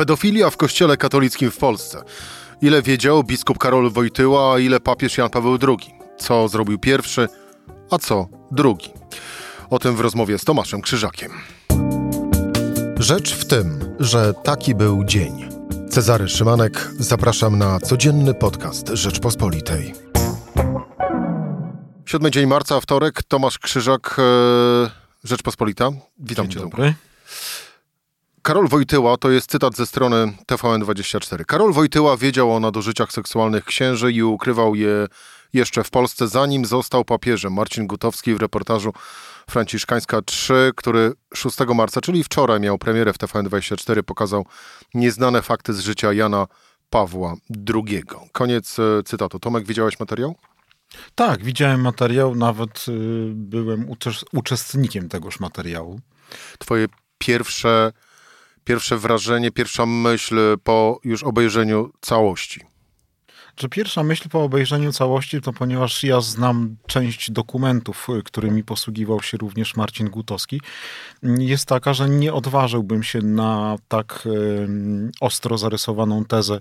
Pedofilia w kościele katolickim w Polsce. Ile wiedział biskup Karol Wojtyła, a ile papież Jan Paweł II? Co zrobił pierwszy, a co drugi? O tym w rozmowie z Tomaszem Krzyżakiem. Rzecz w tym, że taki był dzień. Cezary Szymanek, zapraszam na codzienny podcast Rzeczpospolitej. Siódmy dzień marca, wtorek, Tomasz Krzyżak, e, Rzeczpospolita. Witam Dzień cię. dobry. Karol Wojtyła to jest cytat ze strony TVN24. Karol Wojtyła wiedział o nadużyciach seksualnych księży i ukrywał je jeszcze w Polsce, zanim został papieżem. Marcin Gutowski w reportażu Franciszkańska 3, który 6 marca, czyli wczoraj miał premierę w TVN24, pokazał nieznane fakty z życia Jana Pawła II. Koniec e, cytatu. Tomek, widziałeś materiał? Tak, widziałem materiał, nawet y, byłem uczes- uczestnikiem tegoż materiału. Twoje pierwsze, pierwsze wrażenie, pierwsza myśl po już obejrzeniu całości. Że pierwsza myśl po obejrzeniu całości, to ponieważ ja znam część dokumentów, y, którymi posługiwał się również Marcin Gutowski, jest taka, że nie odważyłbym się na tak y, ostro zarysowaną tezę,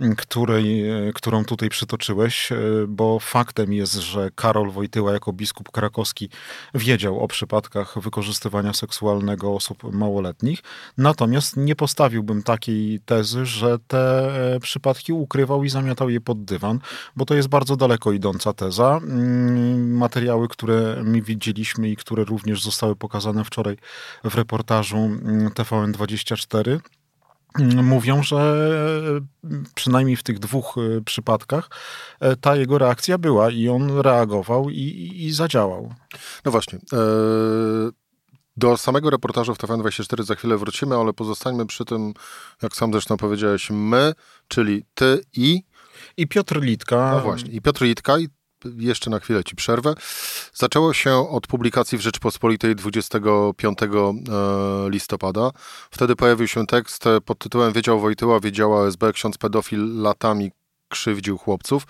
y, której, którą tutaj przytoczyłeś, bo faktem jest, że Karol Wojtyła jako biskup krakowski wiedział o przypadkach wykorzystywania seksualnego osób małoletnich, natomiast nie postawiłbym takiej tezy, że te e, przypadki ukrywał i zamiatał je pod dywan, bo to jest bardzo daleko idąca teza. Mm, Materiały, które my widzieliśmy i które również zostały pokazane wczoraj w reportażu mm, TVN24, mm, mówią, że przynajmniej w tych dwóch e, przypadkach e, ta jego reakcja była i on reagował i, i, i zadziałał. No właśnie. e, Do samego reportażu w TVN24 za chwilę wrócimy, ale pozostańmy przy tym, jak sam zresztą powiedziałeś, my, czyli ty i, I Piotr Litka. no właśnie, i Piotr Litka, i jeszcze na chwilę ci przerwę. Zaczęło się od publikacji w Rzeczpospolitej 25 e, listopada. Wtedy pojawił się tekst pod tytułem Wiedział Wojtyła, wiedziała SB, ksiądz pedofil latami krzywdził chłopców.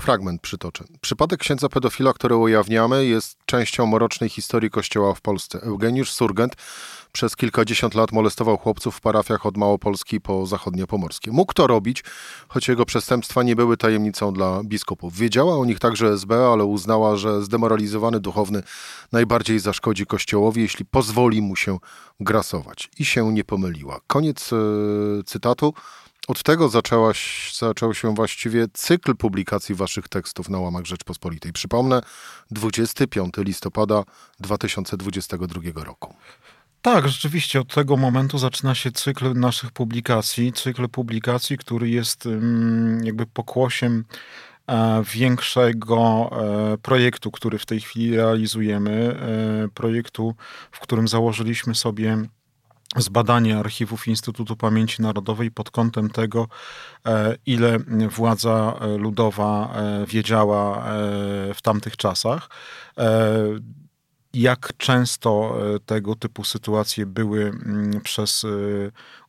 Fragment przytoczę. Przypadek księdza pedofila, który ujawniamy, jest częścią mrocznej historii Kościoła w Polsce. Eugeniusz Surgent przez kilkadziesiąt lat molestował chłopców w parafiach od Małopolski po zachodniopomorskie. Mógł to robić, choć jego przestępstwa nie były tajemnicą dla biskupów. Wiedziała o nich także SB, ale uznała, że zdemoralizowany duchowny najbardziej zaszkodzi Kościołowi, jeśli pozwoli mu się grasować. I się nie pomyliła. Koniec e, cytatu. Od tego zaczęłaś, zaczął się właściwie cykl publikacji waszych tekstów na łamach Rzeczpospolitej. Przypomnę, 25 listopada 2022 roku. Tak, rzeczywiście od tego momentu zaczyna się cykl naszych publikacji. Cykl publikacji, który jest ym, jakby pokłosiem e, większego e, projektu, który w tej chwili realizujemy. E, projektu, w którym założyliśmy sobie zbadanie archiwów Instytutu Pamięci Narodowej pod kątem tego, e, ile władza e, ludowa e, wiedziała w tamtych czasach. Jak często e, tego typu sytuacje były mm, przez e,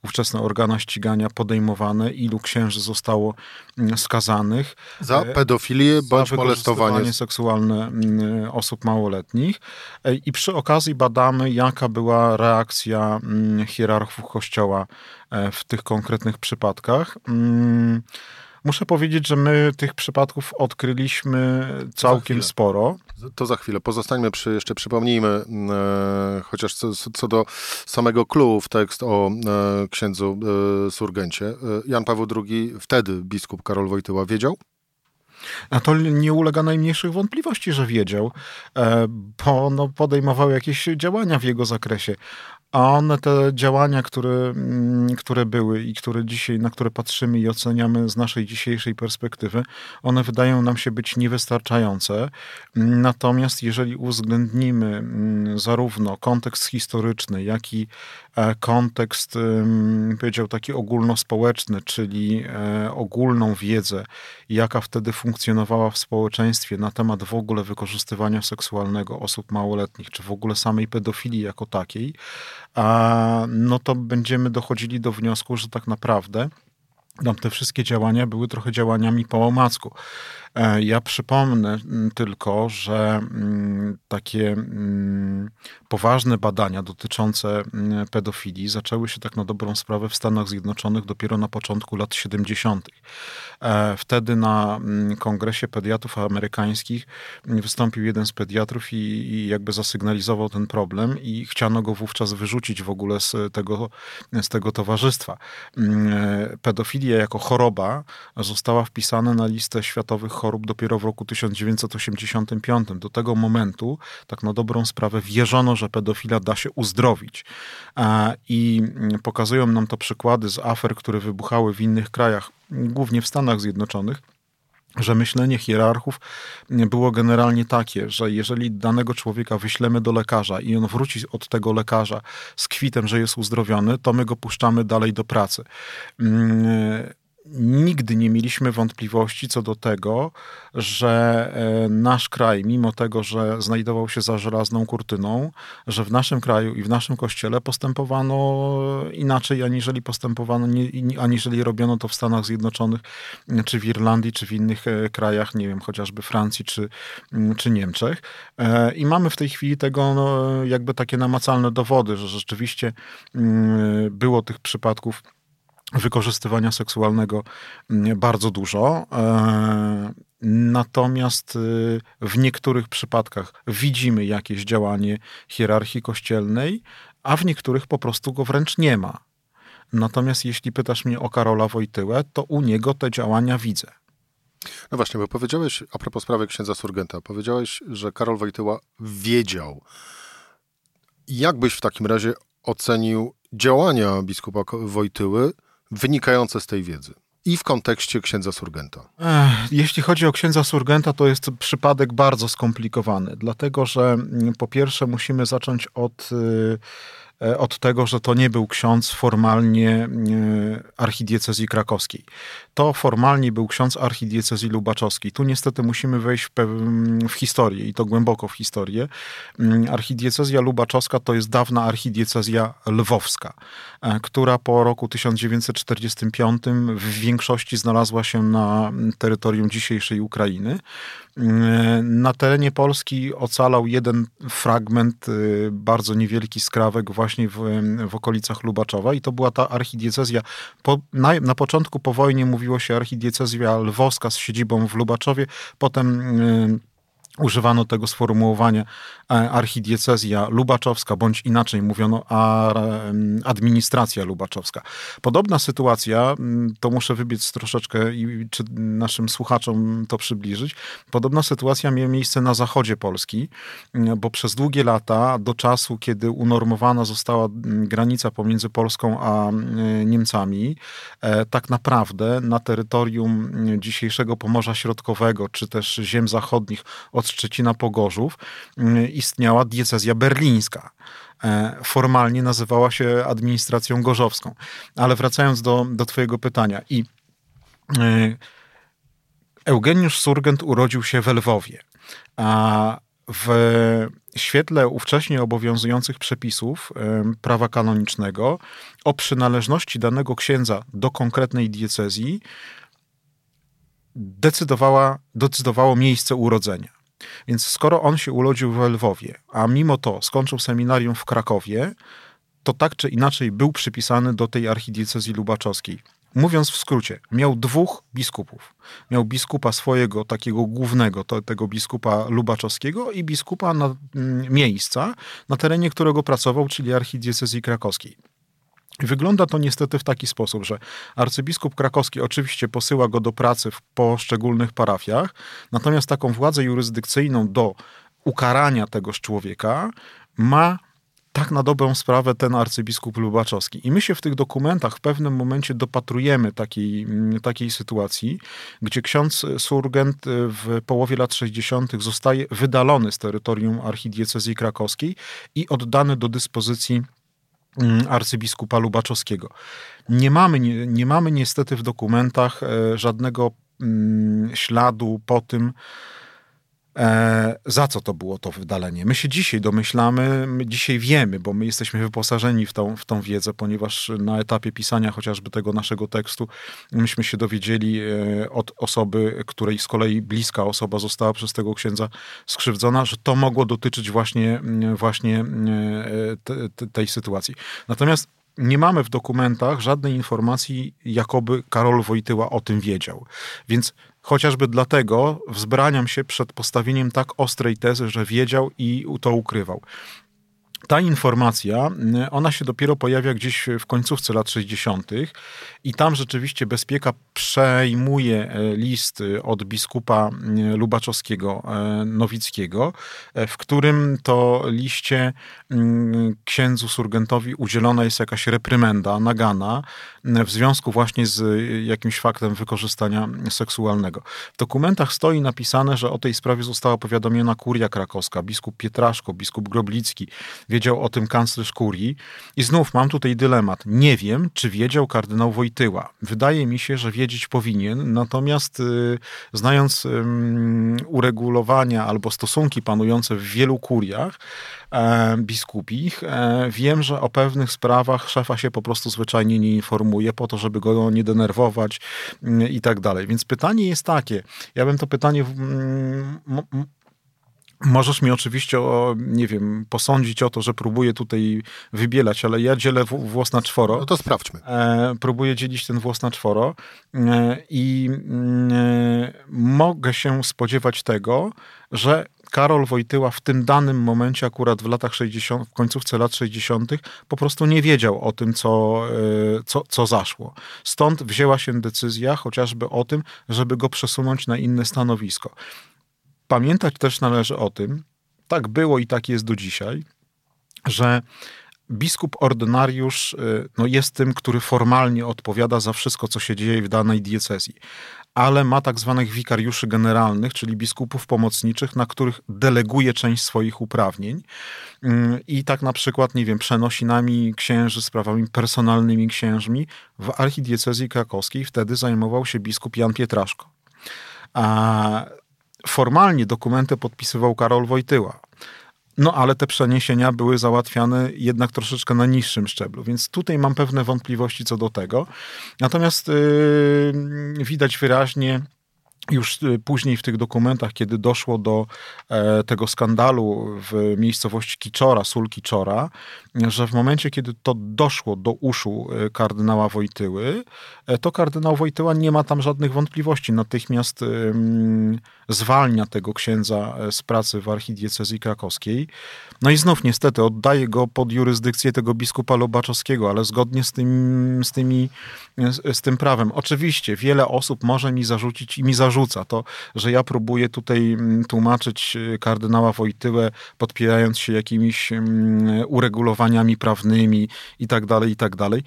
ówczesne organa ścigania podejmowane, ilu księży zostało mm, skazanych Za E, pedofilię za bądź molestowanie. wykorzystywanie seksualne mm, osób małoletnich. I przy okazji badamy, jaka była reakcja hierarchów Kościoła w tych konkretnych przypadkach. Muszę powiedzieć, że my tych przypadków odkryliśmy całkiem sporo. To za chwilę. Pozostańmy przy, jeszcze przypomnijmy, e, chociaż co, co do samego clue w tekst o e, księdzu e, Surgencie. E, Jan Paweł II, wtedy biskup Karol Wojtyła, wiedział? A to nie ulega najmniejszych wątpliwości, że wiedział, e, bo no, podejmował jakieś działania w jego zakresie. A one, te działania, które, mm, które były i które dzisiaj, na które patrzymy i oceniamy z naszej dzisiejszej perspektywy, one wydają nam się być niewystarczające. Natomiast jeżeli uwzględnimy mm, zarówno kontekst historyczny, jak i e, kontekst, powiedział taki ogólnospołeczny, czyli e, ogólną wiedzę, jaka wtedy funkcjonowała w społeczeństwie na temat w ogóle wykorzystywania seksualnego osób małoletnich, czy w ogóle samej pedofilii jako takiej, a, no to będziemy dochodzili do wniosku, że tak naprawdę tam te wszystkie działania były trochę działaniami po omacku. E, ja przypomnę tylko, że takie poważne badania dotyczące pedofilii zaczęły się tak na dobrą sprawę w Stanach Zjednoczonych dopiero na początku lat 70. E, wtedy na kongresie pediatrów amerykańskich wystąpił jeden z pediatrów i, i jakby zasygnalizował ten problem i chciano go wówczas wyrzucić w ogóle z tego, z tego towarzystwa. E, pedofilia jako choroba została wpisana na listę światowych chorób dopiero w roku 1985. Do tego momentu, tak na dobrą sprawę, wierzono, że pedofila da się uzdrowić. I pokazują nam to przykłady z afer, które wybuchały w innych krajach, głównie w Stanach Zjednoczonych że myślenie hierarchów było generalnie takie, że jeżeli danego człowieka wyślemy do lekarza i on wróci od tego lekarza z kwitem, że jest uzdrowiony, to my go puszczamy dalej do pracy. Nigdy nie mieliśmy wątpliwości co do tego, że e, nasz kraj, mimo tego, że znajdował się za żelazną kurtyną, że w naszym kraju i w naszym kościele postępowano inaczej, aniżeli postępowano, aniżeli robiono to w Stanach Zjednoczonych, czy w Irlandii, czy w innych e, krajach, nie wiem, chociażby Francji, czy, czy Niemczech. E, I mamy w tej chwili tego no, jakby takie namacalne dowody, że rzeczywiście było tych przypadków wykorzystywania seksualnego mm, bardzo dużo. E, natomiast y, w niektórych przypadkach widzimy jakieś działanie hierarchii kościelnej, a w niektórych po prostu go wręcz nie ma. Natomiast jeśli pytasz mnie o Karola Wojtyłę, to u niego te działania widzę. No właśnie, bo powiedziałeś, a propos sprawy księdza Surgenta, powiedziałeś, że Karol Wojtyła wiedział. Jak byś w takim razie ocenił działania biskupa Wojtyły wynikające z tej wiedzy i w kontekście księdza Surgenta? Jeśli chodzi o księdza Surgenta, to jest przypadek bardzo skomplikowany, dlatego że mm, po pierwsze musimy zacząć od y, E, od tego, że to nie był ksiądz formalnie e, archidiecezji krakowskiej. To formalnie był ksiądz archidiecezji lubaczowskiej. Tu niestety musimy wejść w, w historię i to głęboko w historię. Mm, archidiecezja lubaczowska to jest dawna archidiecezja lwowska, e, która po roku 1945 w większości znalazła się na terytorium dzisiejszej Ukrainy. Na terenie Polski ocalał jeden fragment, y, bardzo niewielki skrawek właśnie w, w okolicach Lubaczowa i to była ta archidiecezja. Po, na, na początku po wojnie mówiło się archidiecezja lwowska z siedzibą w Lubaczowie, potem y, używano tego sformułowania e, archidiecezja lubaczowska, bądź inaczej mówiono administracja lubaczowska. Podobna sytuacja, to muszę wybiec troszeczkę i czy naszym słuchaczom to przybliżyć, podobna sytuacja miała miejsce na zachodzie Polski, bo przez długie lata, do czasu, kiedy unormowana została granica pomiędzy Polską a Niemcami, e, tak naprawdę na terytorium dzisiejszego Pomorza Środkowego, czy też ziem zachodnich od Szczecina po Gorzów mm, istniała diecezja berlińska. E, formalnie nazywała się administracją gorzowską. Ale wracając do, do Twojego pytania. I e, Eugeniusz Surgent urodził się w Lwowie. A w świetle ówcześnie obowiązujących przepisów e, prawa kanonicznego o przynależności danego księdza do konkretnej diecezji decydowała, decydowało miejsce urodzenia. Więc skoro on się urodził w Lwowie, a mimo to skończył seminarium w Krakowie, to tak czy inaczej był przypisany do tej archidiecezji lubaczowskiej. Mówiąc w skrócie, miał dwóch biskupów. Miał biskupa swojego, takiego głównego, to, tego biskupa lubaczowskiego i biskupa na, mm, miejsca, na terenie którego pracował, czyli archidiecezji krakowskiej. Wygląda to niestety w taki sposób, że arcybiskup krakowski oczywiście posyła go do pracy w poszczególnych parafiach, natomiast taką władzę jurysdykcyjną do ukarania tegoż człowieka ma tak na dobrą sprawę ten arcybiskup Lubaczowski. I my się w tych dokumentach w pewnym momencie dopatrujemy takiej, takiej sytuacji, gdzie ksiądz Surgent w połowie lat 60. zostaje wydalony z terytorium archidiecezji krakowskiej i oddany do dyspozycji Mm, arcybiskupa Lubaczowskiego. Nie mamy, nie, nie mamy niestety w dokumentach e, żadnego mm, śladu po tym, E, za co to było to wydalenie? My się dzisiaj domyślamy, my dzisiaj wiemy, bo my jesteśmy wyposażeni w tą, w tą wiedzę, ponieważ na etapie pisania chociażby tego naszego tekstu myśmy się dowiedzieli e, od osoby, której z kolei bliska osoba została przez tego księdza skrzywdzona, że to mogło dotyczyć właśnie, właśnie e, te, te, tej sytuacji. Natomiast nie mamy w dokumentach żadnej informacji, jakoby Karol Wojtyła o tym wiedział. Więc chociażby dlatego wzbraniam się przed postawieniem tak ostrej tezy, że wiedział i to ukrywał ta informacja, y, ona się dopiero pojawia gdzieś w końcówce lat 60. i tam rzeczywiście Bezpieka przejmuje e, list od biskupa y, Lubaczowskiego e, Nowickiego, e, w którym to liście mm, księdzu Surgentowi udzielona jest jakaś reprymenda, nagana w związku właśnie z jakimś faktem wykorzystania seksualnego. W dokumentach stoi napisane, że o tej sprawie została powiadomiona kuria krakowska, biskup Pietraszko, biskup Groblicki, wiedział o tym kanclerz kurii. I znów mam tutaj dylemat. Nie wiem, czy wiedział kardynał Wojtyła. Wydaje mi się, że wiedzieć powinien, natomiast y, znając uregulowania albo stosunki panujące w wielu kuriach e, biskupich, e, wiem, że o pewnych sprawach szefa się po prostu zwyczajnie nie informuje po to, żeby go nie denerwować y, i tak dalej. Więc pytanie jest takie, ja bym to pytanie mm, Możesz mi oczywiście, o, nie wiem, posądzić o to, że próbuję tutaj wybielać, ale ja dzielę włos na czworo. No to sprawdźmy. E, próbuję dzielić ten włos na czworo e, i e, mogę się spodziewać tego, że Karol Wojtyła w tym danym momencie, akurat w latach 60., w końcówce lat 60., po prostu nie wiedział o tym, co, e, co, co zaszło. Stąd wzięła się decyzja chociażby o tym, żeby go przesunąć na inne stanowisko. Pamiętać też należy o tym, tak było i tak jest do dzisiaj, że biskup ordynariusz y, no, jest tym, który formalnie odpowiada za wszystko, co się dzieje w danej diecezji, ale ma tak zwanych wikariuszy generalnych, czyli biskupów pomocniczych, na których deleguje część swoich uprawnień y, i tak na przykład, nie wiem, przenosi nami księży sprawami personalnymi księżmi. W archidiecezji krakowskiej wtedy zajmował się biskup Jan Pietraszko. A formalnie dokumenty podpisywał Karol Wojtyła. No ale te przeniesienia były załatwiane jednak troszeczkę na niższym szczeblu, więc tutaj mam pewne wątpliwości co do tego. Natomiast yy, widać wyraźnie, już y, później w tych dokumentach, kiedy doszło do e, tego skandalu w miejscowości Kiczora, Sól Kiczora, że w momencie, kiedy to doszło do uszu e, kardynała Wojtyły, e, to kardynał Wojtyła nie ma tam żadnych wątpliwości. Natychmiast zwalnia tego księdza z pracy w archidiecezji krakowskiej. No i znów niestety oddaje go pod jurysdykcję tego biskupa Lobaczowskiego, ale zgodnie z tym, z, tymi, z tym prawem. Oczywiście wiele osób może mi zarzucić i mi zarzuca. To, że ja próbuję tutaj tłumaczyć kardynała Wojtyłę, podpierając się jakimiś mm, uregulowaniami prawnymi tak tak dalej.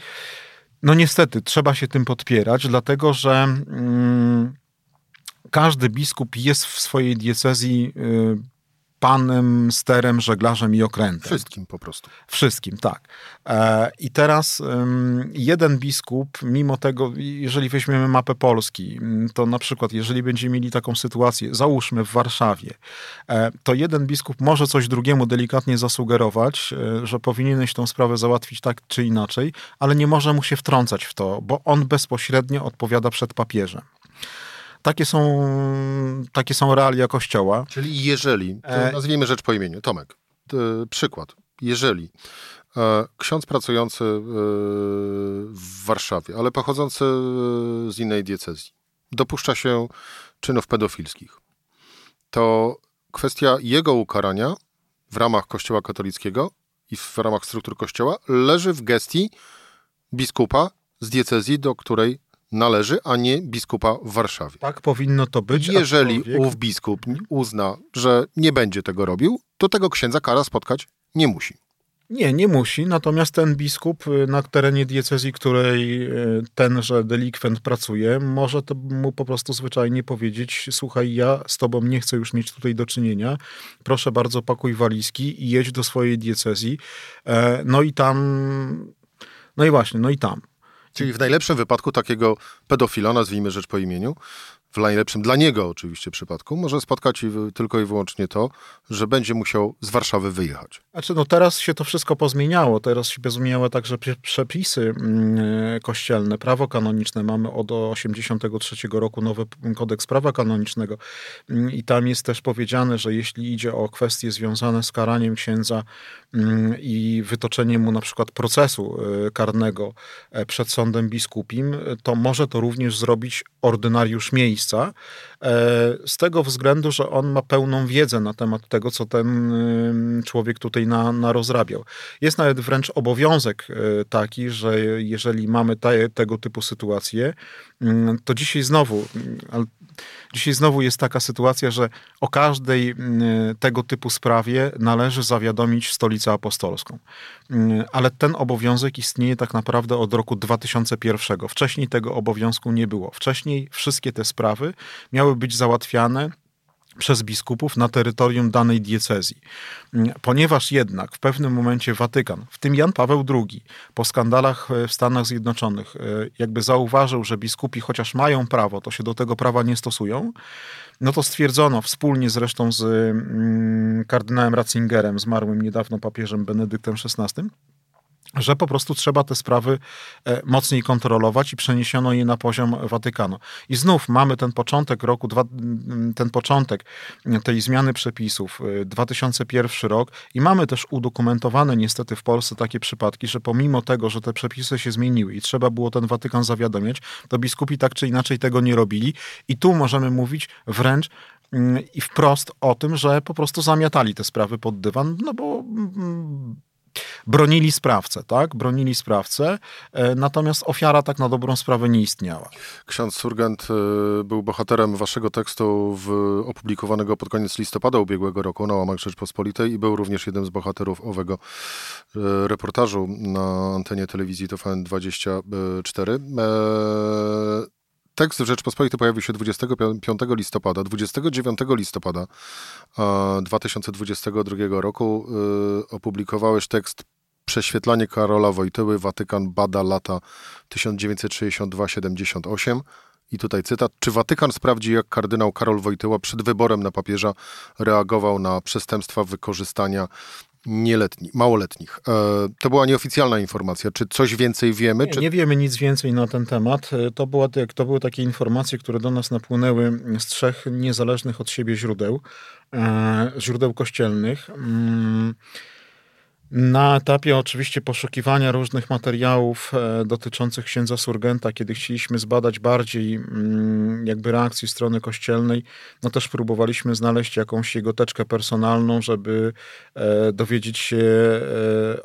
No niestety, trzeba się tym podpierać, dlatego że mm, każdy biskup jest w swojej diecezji y, panem, sterem, żeglarzem i okrętem. Wszystkim po prostu. Wszystkim, tak. E, I teraz jeden biskup, mimo tego, jeżeli weźmiemy mapę Polski, to na przykład, jeżeli będziemy mieli taką sytuację, załóżmy w Warszawie, e, to jeden biskup może coś drugiemu delikatnie zasugerować, e, że powinieneś tą sprawę załatwić tak czy inaczej, ale nie może mu się wtrącać w to, bo on bezpośrednio odpowiada przed papieżem. Takie są, takie są realia Kościoła. Czyli jeżeli, e, nazwijmy rzecz po imieniu, Tomek, przykład, jeżeli e, ksiądz pracujący e, w Warszawie, ale pochodzący z innej diecezji, dopuszcza się czynów pedofilskich, to kwestia jego ukarania w ramach Kościoła katolickiego i w ramach struktur Kościoła leży w gestii biskupa z diecezji, do której należy, a nie biskupa w Warszawie. Tak powinno to być. Jeżeli aczkolwiek... ów biskup uzna, że nie będzie tego robił, to tego księdza kara spotkać nie musi. Nie, nie musi. Natomiast ten biskup y, na terenie diecezji, której y, tenże delikwent pracuje, może to mu po prostu zwyczajnie powiedzieć: Słuchaj, ja z tobą nie chcę już mieć tutaj do czynienia. Proszę bardzo, pakuj walizki i jedź do swojej diecezji. E, no i tam. No i właśnie, no i tam. Czyli w najlepszym wypadku takiego pedofila, nazwijmy rzecz po imieniu, w najlepszym dla niego oczywiście przypadku, może spotkać tylko i wyłącznie to, że będzie musiał z Warszawy wyjechać. Znaczy, no teraz się to wszystko pozmieniało. Teraz się pozmieniały także przepisy mm, kościelne, prawo kanoniczne. Mamy od 1983 roku nowy kodeks prawa kanonicznego mm, i tam jest też powiedziane, że jeśli idzie o kwestie związane z karaniem księdza mm, i wytoczeniem mu na przykład procesu e, karnego e, przed sądem biskupim, to może to również zrobić ordynariusz miejsca, e, z tego względu, że on ma pełną wiedzę na temat tego, co ten człowiek tutaj na, na rozrabiał. Jest nawet wręcz obowiązek taki, że jeżeli mamy te, tego typu sytuacje, mm, to dzisiaj znowu, dzisiaj znowu jest taka sytuacja, że o każdej mm, tego typu sprawie należy zawiadomić stolicę apostolską. Ale ten obowiązek istnieje tak naprawdę od roku 2001. Wcześniej tego obowiązku nie było. Wcześniej wszystkie te sprawy miały być załatwiane przez biskupów na terytorium danej diecezji. Ponieważ jednak w pewnym momencie Watykan, w tym Jan Paweł II, po skandalach w Stanach Zjednoczonych, e, jakby zauważył, że biskupi chociaż mają prawo, to się do tego prawa nie stosują, no to stwierdzono wspólnie zresztą z mm, kardynałem Ratzingerem, zmarłym niedawno papieżem Benedyktem XVI, że po prostu trzeba te sprawy e, mocniej kontrolować i przeniesiono je na poziom Watykanu. I znów mamy ten początek roku, ten początek tej zmiany przepisów, 2001 e, rok i mamy też udokumentowane niestety w Polsce takie przypadki, że pomimo tego, że te przepisy się zmieniły i trzeba było ten Watykan zawiadamiać, to biskupi tak czy inaczej tego nie robili i tu możemy mówić wręcz i wprost o tym, że po prostu zamiatali te sprawy pod dywan, no bo bronili sprawcę, tak? Bronili sprawcę, e, natomiast ofiara tak na dobrą sprawę nie istniała. Ksiądz Surgent e, był bohaterem waszego tekstu w, opublikowanego pod koniec listopada ubiegłego roku na łamach Rzeczpospolitej i był również jednym z bohaterów owego e, reportażu na antenie telewizji TVN24. Tekst w Rzeczpospolitej pojawił się 25 listopada. 29 listopada 2022 roku y, opublikowałeś tekst Prześwietlanie Karola Wojtyły, Watykan bada lata 1962-78. I tutaj cytat. Czy Watykan sprawdzi, jak kardynał Karol Wojtyła przed wyborem na papieża reagował na przestępstwa wykorzystania nieletni, małoletnich. E, to była nieoficjalna informacja. Czy coś więcej wiemy? Nie, czy... nie wiemy nic więcej na ten temat. E, to, była, to były takie informacje, które do nas napłynęły z trzech niezależnych od siebie źródeł, e, źródeł kościelnych. Na etapie oczywiście poszukiwania różnych materiałów e, dotyczących księdza Surgenta, kiedy chcieliśmy zbadać bardziej mm, jakby reakcji strony kościelnej, no też próbowaliśmy znaleźć jakąś jego teczkę personalną, żeby e, dowiedzieć się e,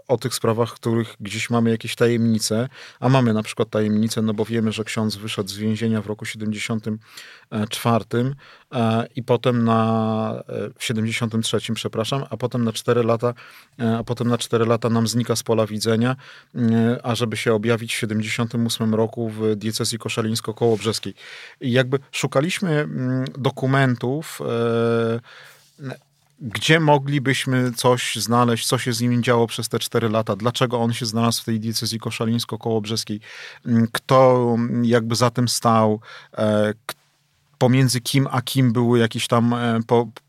o tych sprawach, których gdzieś mamy jakieś tajemnice, a mamy na przykład tajemnice, no bo wiemy, że ksiądz wyszedł z więzienia w roku 74 i potem na w 73, przepraszam, a potem na 4 lata, a potem na 4 lata nam znika z pola widzenia, e, a żeby się objawić w 78 roku w diecezji koszalińsko-kołobrzeskiej. I jakby szukaliśmy mm, dokumentów, e, gdzie moglibyśmy coś znaleźć, co się z nim działo przez te 4 lata, dlaczego on się znalazł w tej diecezji koszalińsko-kołobrzeskiej, mm, kto jakby za tym stał, e, pomiędzy kim a kim były jakieś tam e,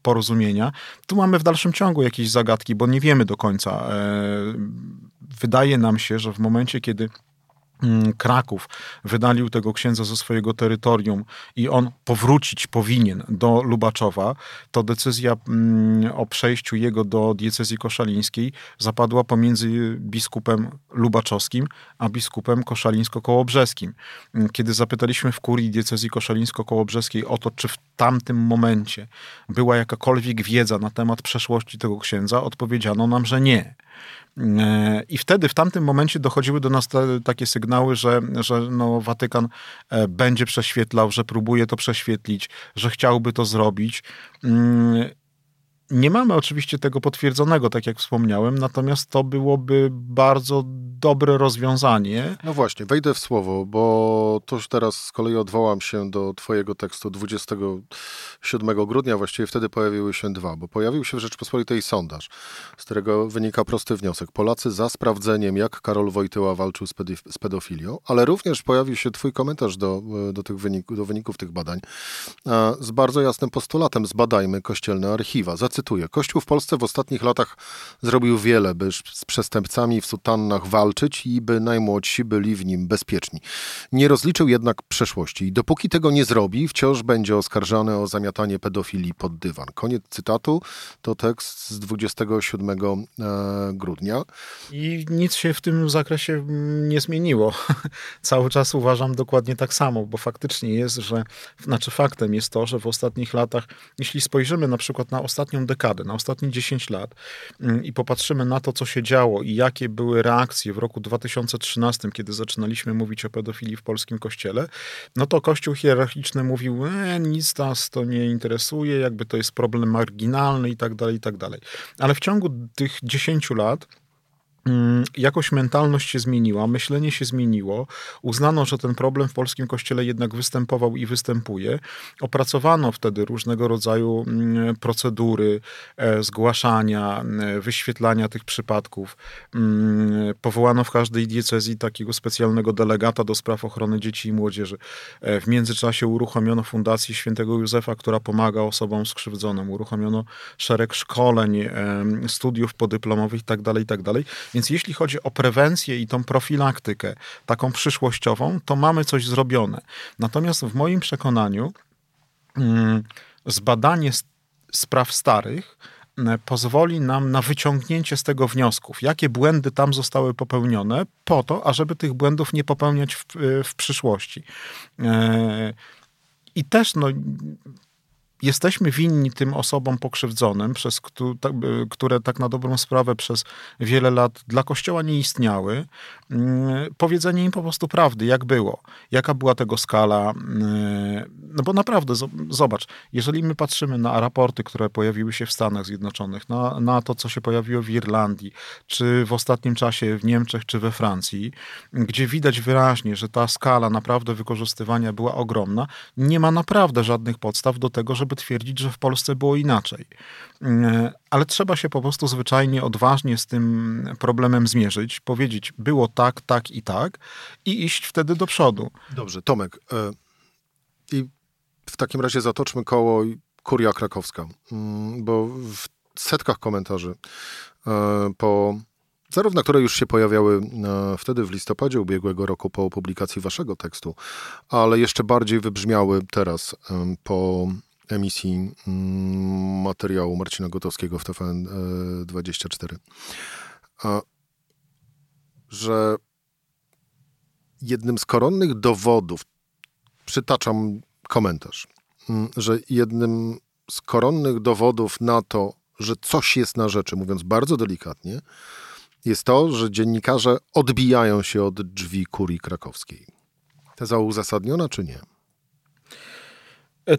porozumienia. Tu mamy w dalszym ciągu jakieś zagadki, bo nie wiemy do końca. E, wydaje nam się, że w momencie, kiedy Kraków wydalił tego księdza ze swojego terytorium i on powrócić powinien do Lubaczowa, to decyzja mm, o przejściu jego do diecezji koszalińskiej zapadła pomiędzy biskupem lubaczowskim a biskupem koszalińsko-kołobrzeskim. Mm, kiedy zapytaliśmy w kurii diecezji koszalińsko-kołobrzeskiej o to, czy w tamtym momencie była jakakolwiek wiedza na temat przeszłości tego księdza, odpowiedziano nam, że nie. E, I wtedy, w tamtym momencie dochodziły do nas te, takie sygnały, że, że no, Watykan e, będzie prześwietlał, że próbuje to prześwietlić, że chciałby to zrobić. Nie mamy oczywiście tego potwierdzonego, tak jak wspomniałem, natomiast to byłoby bardzo dobre rozwiązanie. No właśnie, wejdę w słowo, bo tuż teraz z kolei odwołam się do Twojego tekstu 27 grudnia, właściwie wtedy pojawiły się dwa, bo pojawił się w Rzeczpospolitej sondaż, z którego wynika prosty wniosek. Polacy za sprawdzeniem, jak Karol Wojtyła walczył z pedofilią, ale również pojawił się Twój komentarz do, do, tych wyników, do wyników tych badań z bardzo jasnym postulatem: zbadajmy kościelne archiwa. Zacytuję: Kościół w Polsce w ostatnich latach zrobił wiele, by z przestępcami w sutannach walczyć i by najmłodsi byli w nim bezpieczni. Nie rozliczył jednak przeszłości i dopóki tego nie zrobi, wciąż będzie oskarżany o zamiatanie pedofilii pod dywan. Koniec cytatu. To tekst z 27 e, grudnia. I nic się w tym zakresie nie zmieniło. Cały czas uważam dokładnie tak samo, bo faktycznie jest, że, znaczy faktem jest to, że w ostatnich latach, jeśli spojrzymy na przykład na ostatnią dekadę, na ostatnie 10 lat mm, i popatrzymy na to, co się działo i jakie były reakcje w roku 2013, kiedy zaczynaliśmy mówić o pedofilii w polskim kościele, no to kościół hierarchiczny mówił, e, nic nas to nie interesuje, jakby to jest problem marginalny i tak dalej, i tak dalej. Ale w ciągu tych 10 lat jakoś mentalność się zmieniła, myślenie się zmieniło. Uznano, że ten problem w polskim kościele jednak występował i występuje. Opracowano wtedy różnego rodzaju mm, procedury e, zgłaszania, e, wyświetlania tych przypadków. Mm, powołano w każdej diecezji takiego specjalnego delegata do spraw ochrony dzieci i młodzieży. E, w międzyczasie uruchomiono Fundację Świętego Józefa, która pomaga osobom skrzywdzonym. Uruchomiono szereg szkoleń, studiów podyplomowych itd., tak itd. Tak więc jeśli chodzi o prewencję i tą profilaktykę, taką przyszłościową, to mamy coś zrobione. Natomiast w moim przekonaniu mm, zbadanie spraw starych mm, pozwoli nam na wyciągnięcie z tego wniosków, jakie błędy tam zostały popełnione, po to, ażeby tych błędów nie popełniać w, w przyszłości. E, I też no, jesteśmy winni tym osobom pokrzywdzonym, przez które tak na dobrą sprawę przez wiele lat dla Kościoła nie istniały, powiedzenie im po prostu prawdy, jak było, jaka była tego skala. Mm, no bo naprawdę, zobacz, jeżeli my patrzymy na raporty, które pojawiły się w Stanach Zjednoczonych, na, na to, co się pojawiło w Irlandii, czy w ostatnim czasie w Niemczech, czy we Francji, gdzie widać wyraźnie, że ta skala naprawdę wykorzystywania była ogromna, nie ma naprawdę żadnych podstaw do tego, żeby twierdzić, że w Polsce było inaczej. Mm, ale trzeba się po prostu zwyczajnie, odważnie z tym problemem zmierzyć, powiedzieć, było tak, tak i tak i iść wtedy do przodu. Dobrze, Tomek. E, I w takim razie zatoczmy koło Kuria Krakowska, mm, bo w setkach komentarzy e, po zarówno które już się pojawiały e, wtedy w listopadzie ubiegłego roku po publikacji waszego tekstu, ale jeszcze bardziej wybrzmiały teraz po emisji mm, materiału Marcina Gotowskiego w TVN24, e, że jednym z koronnych dowodów, przytaczam komentarz, mm, że jednym z koronnych dowodów na to, że coś jest na rzeczy, mówiąc bardzo delikatnie, jest to, że dziennikarze odbijają się od drzwi kurii krakowskiej. Teza uzasadniona czy nie?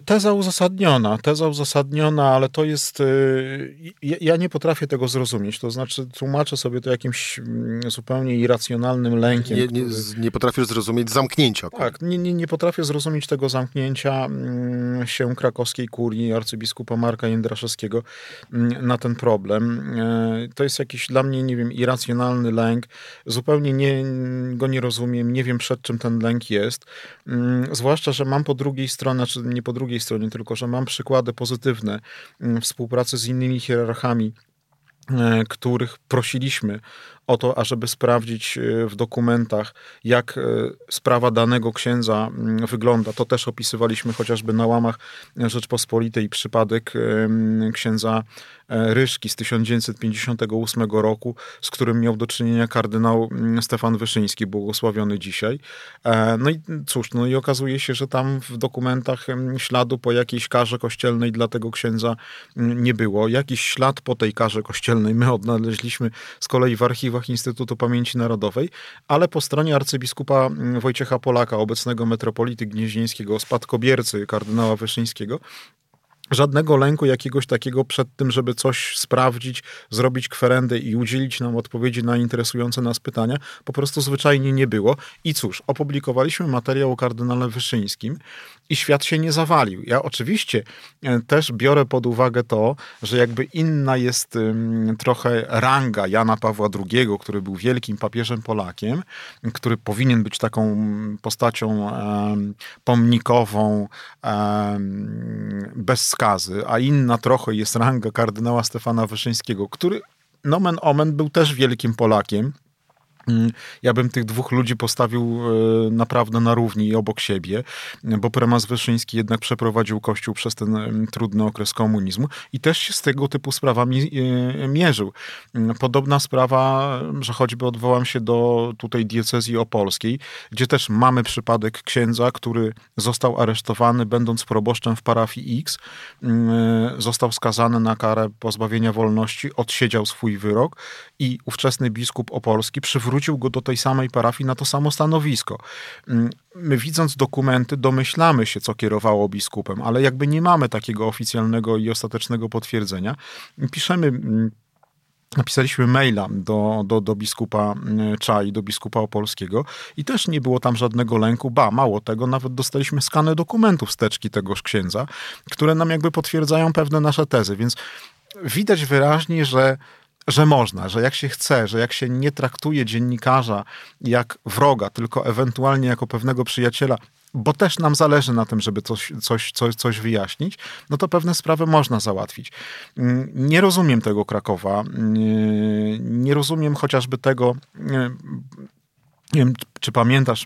Teza uzasadniona, teza uzasadniona, ale to jest. Y, ja nie potrafię tego zrozumieć. To znaczy, tłumaczę sobie to jakimś mm, zupełnie irracjonalnym lękiem. Nie, nie, który... nie potrafię zrozumieć zamknięcia. Tak, nie, nie, nie potrafię zrozumieć tego zamknięcia mm, się krakowskiej kurii arcybiskupa Marka Jędraszewskiego mm, na ten problem. E, to jest jakiś dla mnie, nie wiem, irracjonalny lęk. Zupełnie nie, go nie rozumiem. Nie wiem, przed czym ten lęk jest. Zwłaszcza, że mam po drugiej stronie, czy nie po po drugiej stronie, tylko że mam przykłady pozytywne mm, współpracy z innymi hierarchami, e, których prosiliśmy o to, ażeby sprawdzić e, w dokumentach, jak e, sprawa danego księdza mm, wygląda. To też opisywaliśmy chociażby na łamach Rzeczpospolitej przypadek księdza e, Ryszki z 1958 roku, z którym miał do czynienia kardynał mm, Stefan Wyszyński, błogosławiony dzisiaj. No i cóż, no i okazuje się, że tam w dokumentach śladu po jakiejś karze kościelnej dla tego księdza nie było. Jakiś ślad po tej karze kościelnej my odnaleźliśmy z kolei w archiwach Instytutu Pamięci Narodowej, ale po stronie arcybiskupa Wojciecha Polaka, obecnego metropolity gnieźnieńskiego, spadkobiercy kardynała Wyszyńskiego, żadnego lęku jakiegoś takiego przed tym, żeby coś sprawdzić, zrobić kwerendę i udzielić nam odpowiedzi na interesujące nas pytania, po prostu zwyczajnie nie było. I cóż, opublikowaliśmy materiał o kardynale Wyszyńskim i świat się nie zawalił. Ja oczywiście e, też biorę pod uwagę to, że jakby inna jest trochę ranga Jana Pawła II, który był wielkim papieżem Polakiem, który powinien być taką postacią pomnikową, bez skazy, a inna trochę jest ranga kardynała Stefana Wyszyńskiego, który nomen omen był też wielkim Polakiem, Mm, ja bym tych dwóch ludzi postawił e, naprawdę na równi i obok siebie, bo prymas Wyszyński jednak przeprowadził Kościół przez ten trudny okres komunizmu i też się z tego typu sprawami e, mierzył. Mm, podobna sprawa, że choćby odwołam się do tutaj diecezji opolskiej, gdzie też mamy przypadek księdza, który został aresztowany będąc proboszczem w parafii X, mm, e, został skazany na karę pozbawienia wolności, odsiedział swój wyrok i ówczesny biskup opolski przywrócił przywrócił go do tej samej parafii na to samo stanowisko. Mm, my widząc dokumenty domyślamy się, co kierowało biskupem, ale jakby nie mamy takiego oficjalnego i ostatecznego potwierdzenia. Piszemy mm, Napisaliśmy maila do, do, do biskupa mm, Czai, do biskupa opolskiego i też nie było tam żadnego lęku. Ba, mało tego, nawet dostaliśmy skany dokumentów z teczki tegoż księdza, które nam jakby potwierdzają pewne nasze tezy, więc widać wyraźnie, że że można, że jak się chce, że jak się nie traktuje dziennikarza jak wroga, tylko ewentualnie jako pewnego przyjaciela, bo też nam zależy na tym, żeby coś, coś, coś, coś wyjaśnić, no to pewne sprawy można załatwić. Mm, nie rozumiem tego Krakowa, mm, nie rozumiem chociażby tego, mm, nie wiem, czy pamiętasz,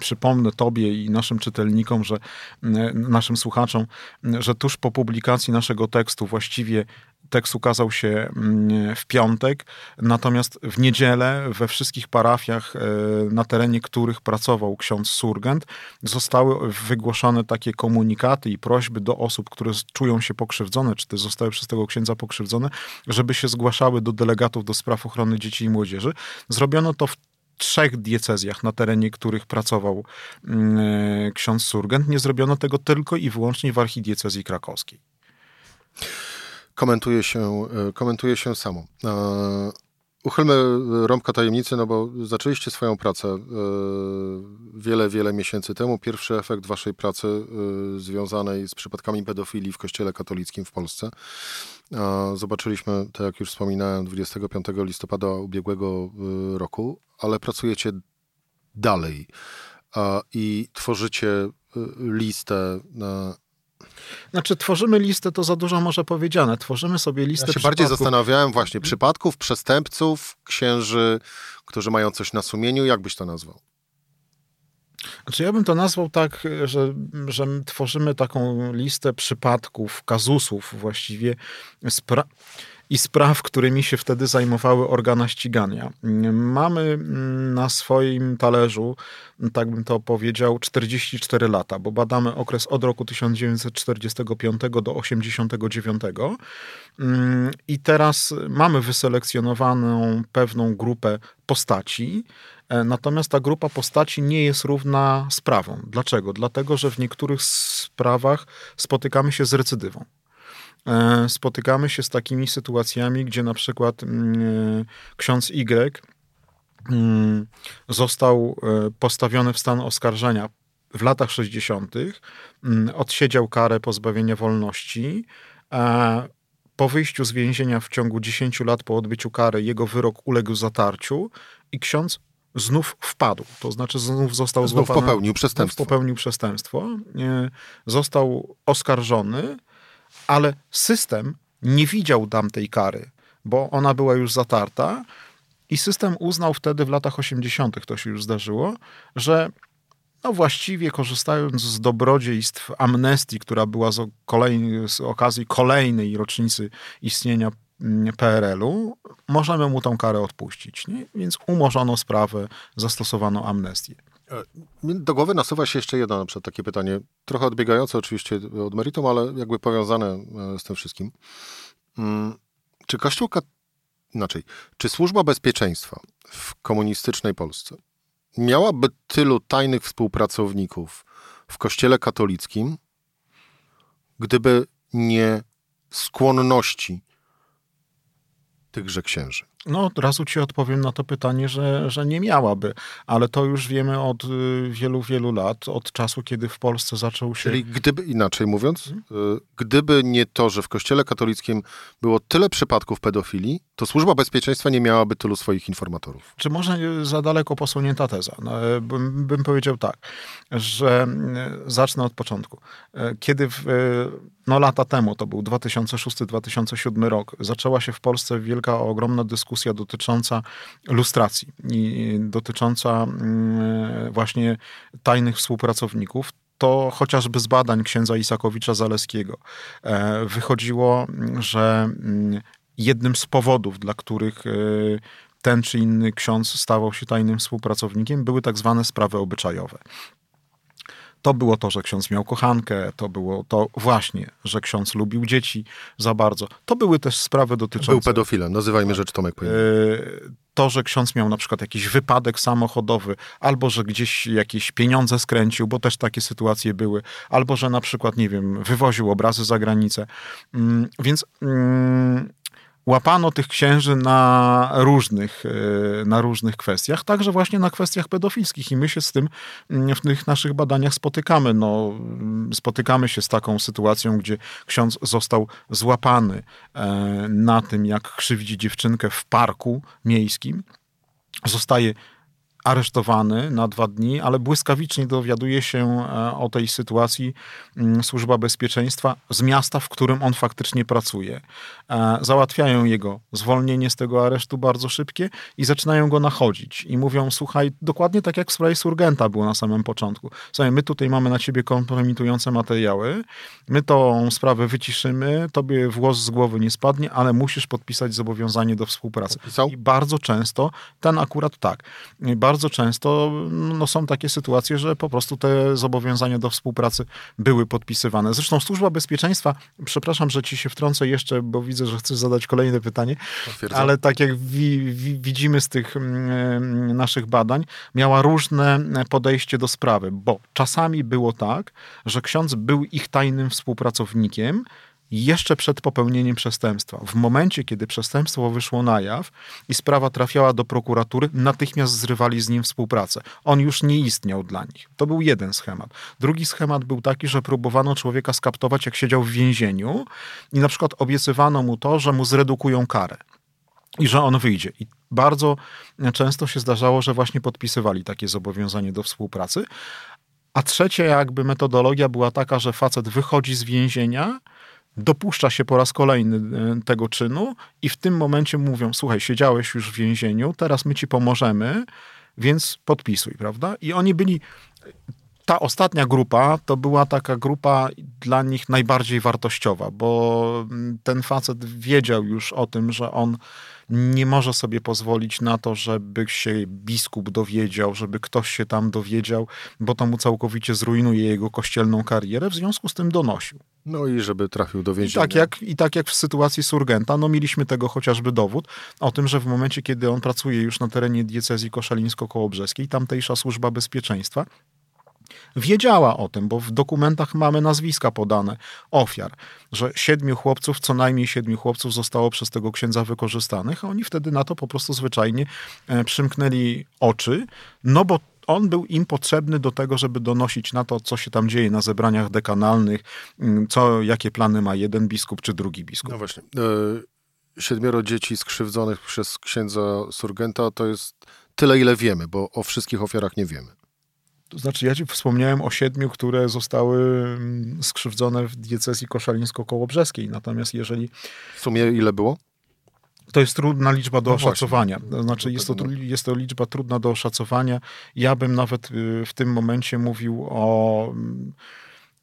przypomnę Tobie i naszym czytelnikom, że naszym słuchaczom, że tuż po publikacji naszego tekstu właściwie tekst ukazał się mm, w piątek, natomiast w niedzielę we wszystkich parafiach, e, na terenie których pracował ksiądz Surgent, zostały wygłoszone takie komunikaty i prośby do osób, które czują się pokrzywdzone, czy też zostały przez tego księdza pokrzywdzone, żeby się zgłaszały do delegatów do spraw ochrony dzieci i młodzieży. Zrobiono to w trzech diecezjach, na terenie których pracował mm, e, ksiądz Surgent. Nie zrobiono tego tylko i wyłącznie w archidiecezji krakowskiej komentuje się, e, komentuje się samo. E, uchylmy rąbka tajemnicy, no bo zaczęliście swoją pracę e, wiele, wiele miesięcy temu. Pierwszy efekt waszej pracy związanej z przypadkami pedofilii w Kościele katolickim w Polsce. Zobaczyliśmy, tak jak już wspominałem, 25 listopada ubiegłego roku, ale pracujecie dalej i tworzycie listę znaczy, tworzymy listę, to za dużo może powiedziane. Tworzymy sobie listę. Ja się bardziej zastanawiałem właśnie przypadków, przestępców, księży, którzy mają coś na sumieniu. Jak byś to nazwał? Znaczy, ja bym to nazwał tak, że, że tworzymy taką listę przypadków, kazusów właściwie. Spra- i spraw, którymi się wtedy zajmowały organa ścigania. Mamy mm, na swoim talerzu, tak bym to powiedział, 44 lata, bo badamy okres od roku 1945 do 89. Mm, I teraz mamy wyselekcjonowaną pewną grupę postaci, e, Natomiast ta grupa postaci nie jest równa sprawom. Dlaczego? Dlatego, że w niektórych sprawach spotykamy się z recydywą. E, spotykamy się z takimi sytuacjami, gdzie na przykład mm, e, ksiądz Y mm, został e, postawiony w stan oskarżenia w latach 60., mm, odsiedział karę pozbawienia wolności. Po wyjściu z więzienia w ciągu 10 lat po odbyciu kary jego wyrok uległ zatarciu i ksiądz znów wpadł, to znaczy znów został znów złapany, popełnił przestępstwo. Popełnił przestępstwo, został oskarżony, ale system nie widział tamtej kary, bo ona była już zatarta i system uznał wtedy w latach 80., to się już zdarzyło, że no właściwie korzystając z dobrodziejstw amnestii, która była z, z okazji kolejnej rocznicy istnienia mm, PRL-u, możemy mu tą karę odpuścić. Nie? Więc umorzono sprawę, zastosowano amnestię. E, do głowy nasuwa się jeszcze jedno na przykład takie pytanie, trochę odbiegające oczywiście od meritum, ale jakby powiązane e, z tym wszystkim. Mm, czy Kościół, inaczej, czy służba bezpieczeństwa w komunistycznej Polsce miałaby tylu tajnych współpracowników w Kościele katolickim, gdyby nie skłonności tychże księży? No, od razu ci odpowiem na to pytanie, że, że nie miałaby, ale to już wiemy od y, wielu, wielu lat, od czasu, kiedy w Polsce zaczął się. Czyli gdyby, inaczej mówiąc, y, gdyby nie to, że w Kościele katolickim było tyle przypadków pedofilii, to służba bezpieczeństwa nie miałaby tylu swoich informatorów. Czy może za daleko posunięta teza? No, e, bym, bym powiedział tak, że e, zacznę od początku. E, kiedy w, no lata temu, to był 2006-2007 rok, zaczęła się w Polsce wielka, ogromna dyskusja dotycząca lustracji i dotycząca mm, właśnie tajnych współpracowników, to chociażby z badań księdza Isakowicza Zaleskiego wychodziło, że mm, jednym z powodów, dla których e, ten czy inny ksiądz stawał się tajnym współpracownikiem, były tak zwane sprawy obyczajowe. To było to, że ksiądz miał kochankę, to było to właśnie, że ksiądz lubił dzieci za bardzo. To były też sprawy dotyczące... Był pedofilem, nazywajmy rzecz Tomek. E, to, że ksiądz miał na przykład jakiś wypadek samochodowy, albo że gdzieś jakieś pieniądze skręcił, bo też takie sytuacje były, albo że na przykład, nie wiem, wywoził obrazy za granicę. Mm, więc mm, łapano tych księży na różnych, e, na różnych kwestiach, także właśnie na kwestiach pedofilskich i my się z tym mm, w tych naszych badaniach spotykamy. No, mm, spotykamy się z taką sytuacją, gdzie ksiądz został złapany e, na tym, jak krzywdzi dziewczynkę w parku miejskim. Zostaje aresztowany na dwa dni, ale błyskawicznie dowiaduje się e, o tej sytuacji mm, służba bezpieczeństwa z miasta, w którym on faktycznie pracuje. E, załatwiają jego zwolnienie z tego aresztu bardzo szybkie i zaczynają go nachodzić i mówią, słuchaj, dokładnie tak jak w sprawie Surgenta było na samym początku. Słuchaj, my tutaj mamy na ciebie kompromitujące materiały, my tą sprawę wyciszymy, tobie włos z głowy nie spadnie, ale musisz podpisać zobowiązanie do współpracy. Podpisał? I bardzo często, ten akurat tak, bardzo często no, są takie sytuacje, że po prostu te zobowiązania do współpracy były podpisywane. Zresztą Służba Bezpieczeństwa, przepraszam, że ci się wtrącę jeszcze, bo widzę, że chcesz zadać kolejne pytanie, Potwierdzam. ale tak jak wi, wi, widzimy z tych mm, naszych badań, miała różne podejście do sprawy, bo czasami było tak, że ksiądz był ich tajnym współpracownikiem, jeszcze przed popełnieniem przestępstwa. W momencie, kiedy przestępstwo wyszło na jaw i sprawa trafiała do prokuratury, natychmiast zrywali z nim współpracę. On już nie istniał dla nich. To był jeden schemat. Drugi schemat był taki, że próbowano człowieka skaptować, jak siedział w więzieniu i na przykład obiecywano mu to, że mu zredukują karę i że on wyjdzie. I bardzo często się zdarzało, że właśnie podpisywali takie zobowiązanie do współpracy. A trzecia jakby metodologia była taka, że facet wychodzi z więzienia, dopuszcza się po raz kolejny e, tego czynu i w tym momencie mówią, słuchaj, siedziałeś już w więzieniu, teraz my ci pomożemy, więc podpisuj, prawda? I oni byli, ta ostatnia grupa to była taka grupa dla nich najbardziej wartościowa, bo ten facet wiedział już o tym, że on nie może sobie pozwolić na to, żeby się biskup dowiedział, żeby ktoś się tam dowiedział, bo to mu całkowicie zrujnuje jego kościelną karierę, w związku z tym donosił. No i żeby trafił do więzienia. I tak jak, i tak jak w sytuacji Surgenta, no mieliśmy tego chociażby dowód o tym, że w momencie, kiedy on pracuje już na terenie diecezji koszalińsko-kołobrzeskiej, tamtejsza służba bezpieczeństwa wiedziała o tym, bo w dokumentach mamy nazwiska podane ofiar, że siedmiu chłopców, co najmniej siedmiu chłopców zostało przez tego księdza wykorzystanych, a oni wtedy na to po prostu zwyczajnie e, przymknęli oczy, no bo on był im potrzebny do tego, żeby donosić na to, co się tam dzieje na zebraniach dekanalnych, mm, co, jakie plany ma jeden biskup czy drugi biskup. No właśnie. E, siedmioro dzieci skrzywdzonych przez księdza Surgenta to jest tyle, ile wiemy, bo o wszystkich ofiarach nie wiemy. To znaczy, ja ci wspomniałem o siedmiu, które zostały mm, skrzywdzone w diecezji koszalińsko-kołobrzeskiej. Natomiast jeżeli... W sumie ile było? To jest trudna liczba do no oszacowania. To znaczy, jest to, jest to liczba trudna do oszacowania. Ja bym nawet y, w tym momencie mówił o. Mm,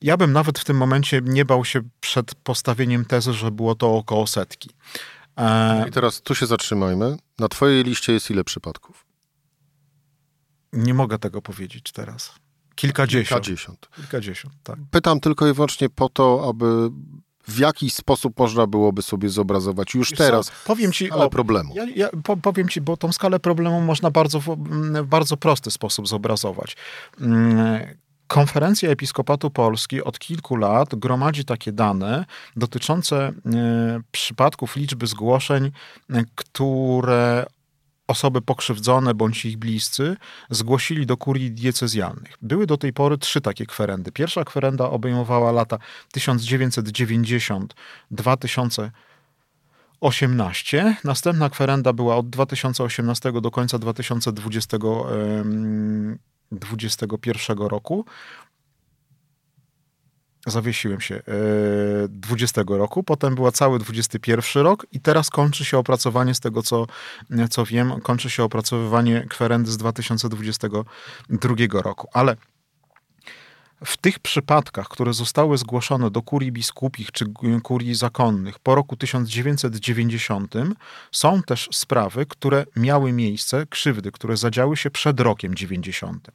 ja bym nawet w tym momencie nie bał się przed postawieniem tezy, że było to około setki. E... I teraz tu się zatrzymajmy. Na Twojej liście jest ile przypadków? Nie mogę tego powiedzieć teraz. Kilkadziesiąt. Kilkadziesiąt. Kilkadziesiąt, tak. Pytam tylko i wyłącznie po to, aby w jaki sposób można byłoby sobie zobrazować już Wiesz teraz powiem ci skalę o, problemu. Ja, ja powiem ci, bo tą skalę problemu można bardzo w bardzo prosty sposób zobrazować. Konferencja Episkopatu Polski od kilku lat gromadzi takie dane dotyczące e, przypadków liczby zgłoszeń, e, które osoby pokrzywdzone bądź ich bliscy zgłosili do kurii diecezjalnych. Były do tej pory trzy takie kwerendy. Pierwsza kwerenda obejmowała lata 1990-2018. Następna kwerenda była od 2018 do końca 2020 2021 roku. Zawiesiłem się. 20 e, roku, potem była cały 21 rok i teraz kończy się opracowanie z tego, co, co wiem, kończy się opracowywanie kwerendy z 2022 roku. Ale w tych przypadkach, które zostały zgłoszone do kurii biskupich czy kurii zakonnych po roku 1990, są też sprawy, które miały miejsce, krzywdy, które zadziały się przed rokiem 90.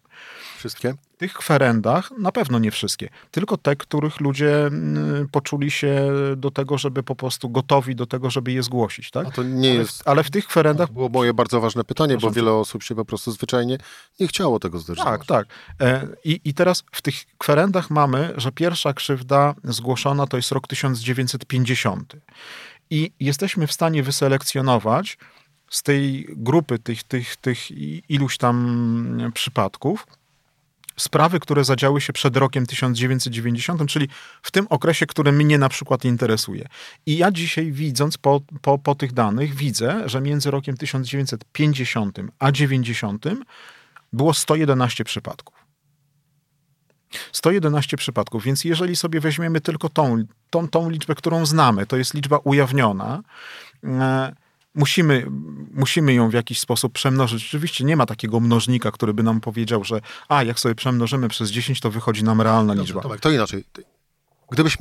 Wszystkie? W tych kwerendach na pewno nie wszystkie, tylko te, których ludzie mm, poczuli się do tego, żeby po prostu gotowi do tego, żeby je zgłosić. Tak? A to nie ale, jest. Ale w tych kwerendach. To było moje bardzo ważne pytanie, Proszę bo wiele osób się po prostu zwyczajnie nie chciało tego zderzyć. Tak, tak. E, I, I teraz w tych kwerendach mamy, że pierwsza krzywda zgłoszona to jest rok 1950. I jesteśmy w stanie wyselekcjonować z tej grupy tych, tych, tych iluś tam przypadków sprawy, które zadziały się przed rokiem 1990, czyli w tym okresie, który mnie na przykład interesuje. I ja dzisiaj widząc po, po, po tych danych, widzę, że między rokiem 1950 a 90 było 111 przypadków. 111 przypadków, więc jeżeli sobie weźmiemy tylko tą, tą, tą liczbę, którą znamy, to jest liczba ujawniona, e, musimy, musimy ją w jakiś sposób przemnożyć. Oczywiście nie ma takiego mnożnika, który by nam powiedział, że a, jak sobie przemnożymy przez 10, to wychodzi nam realna liczba. Tomek, to inaczej. Gdybyś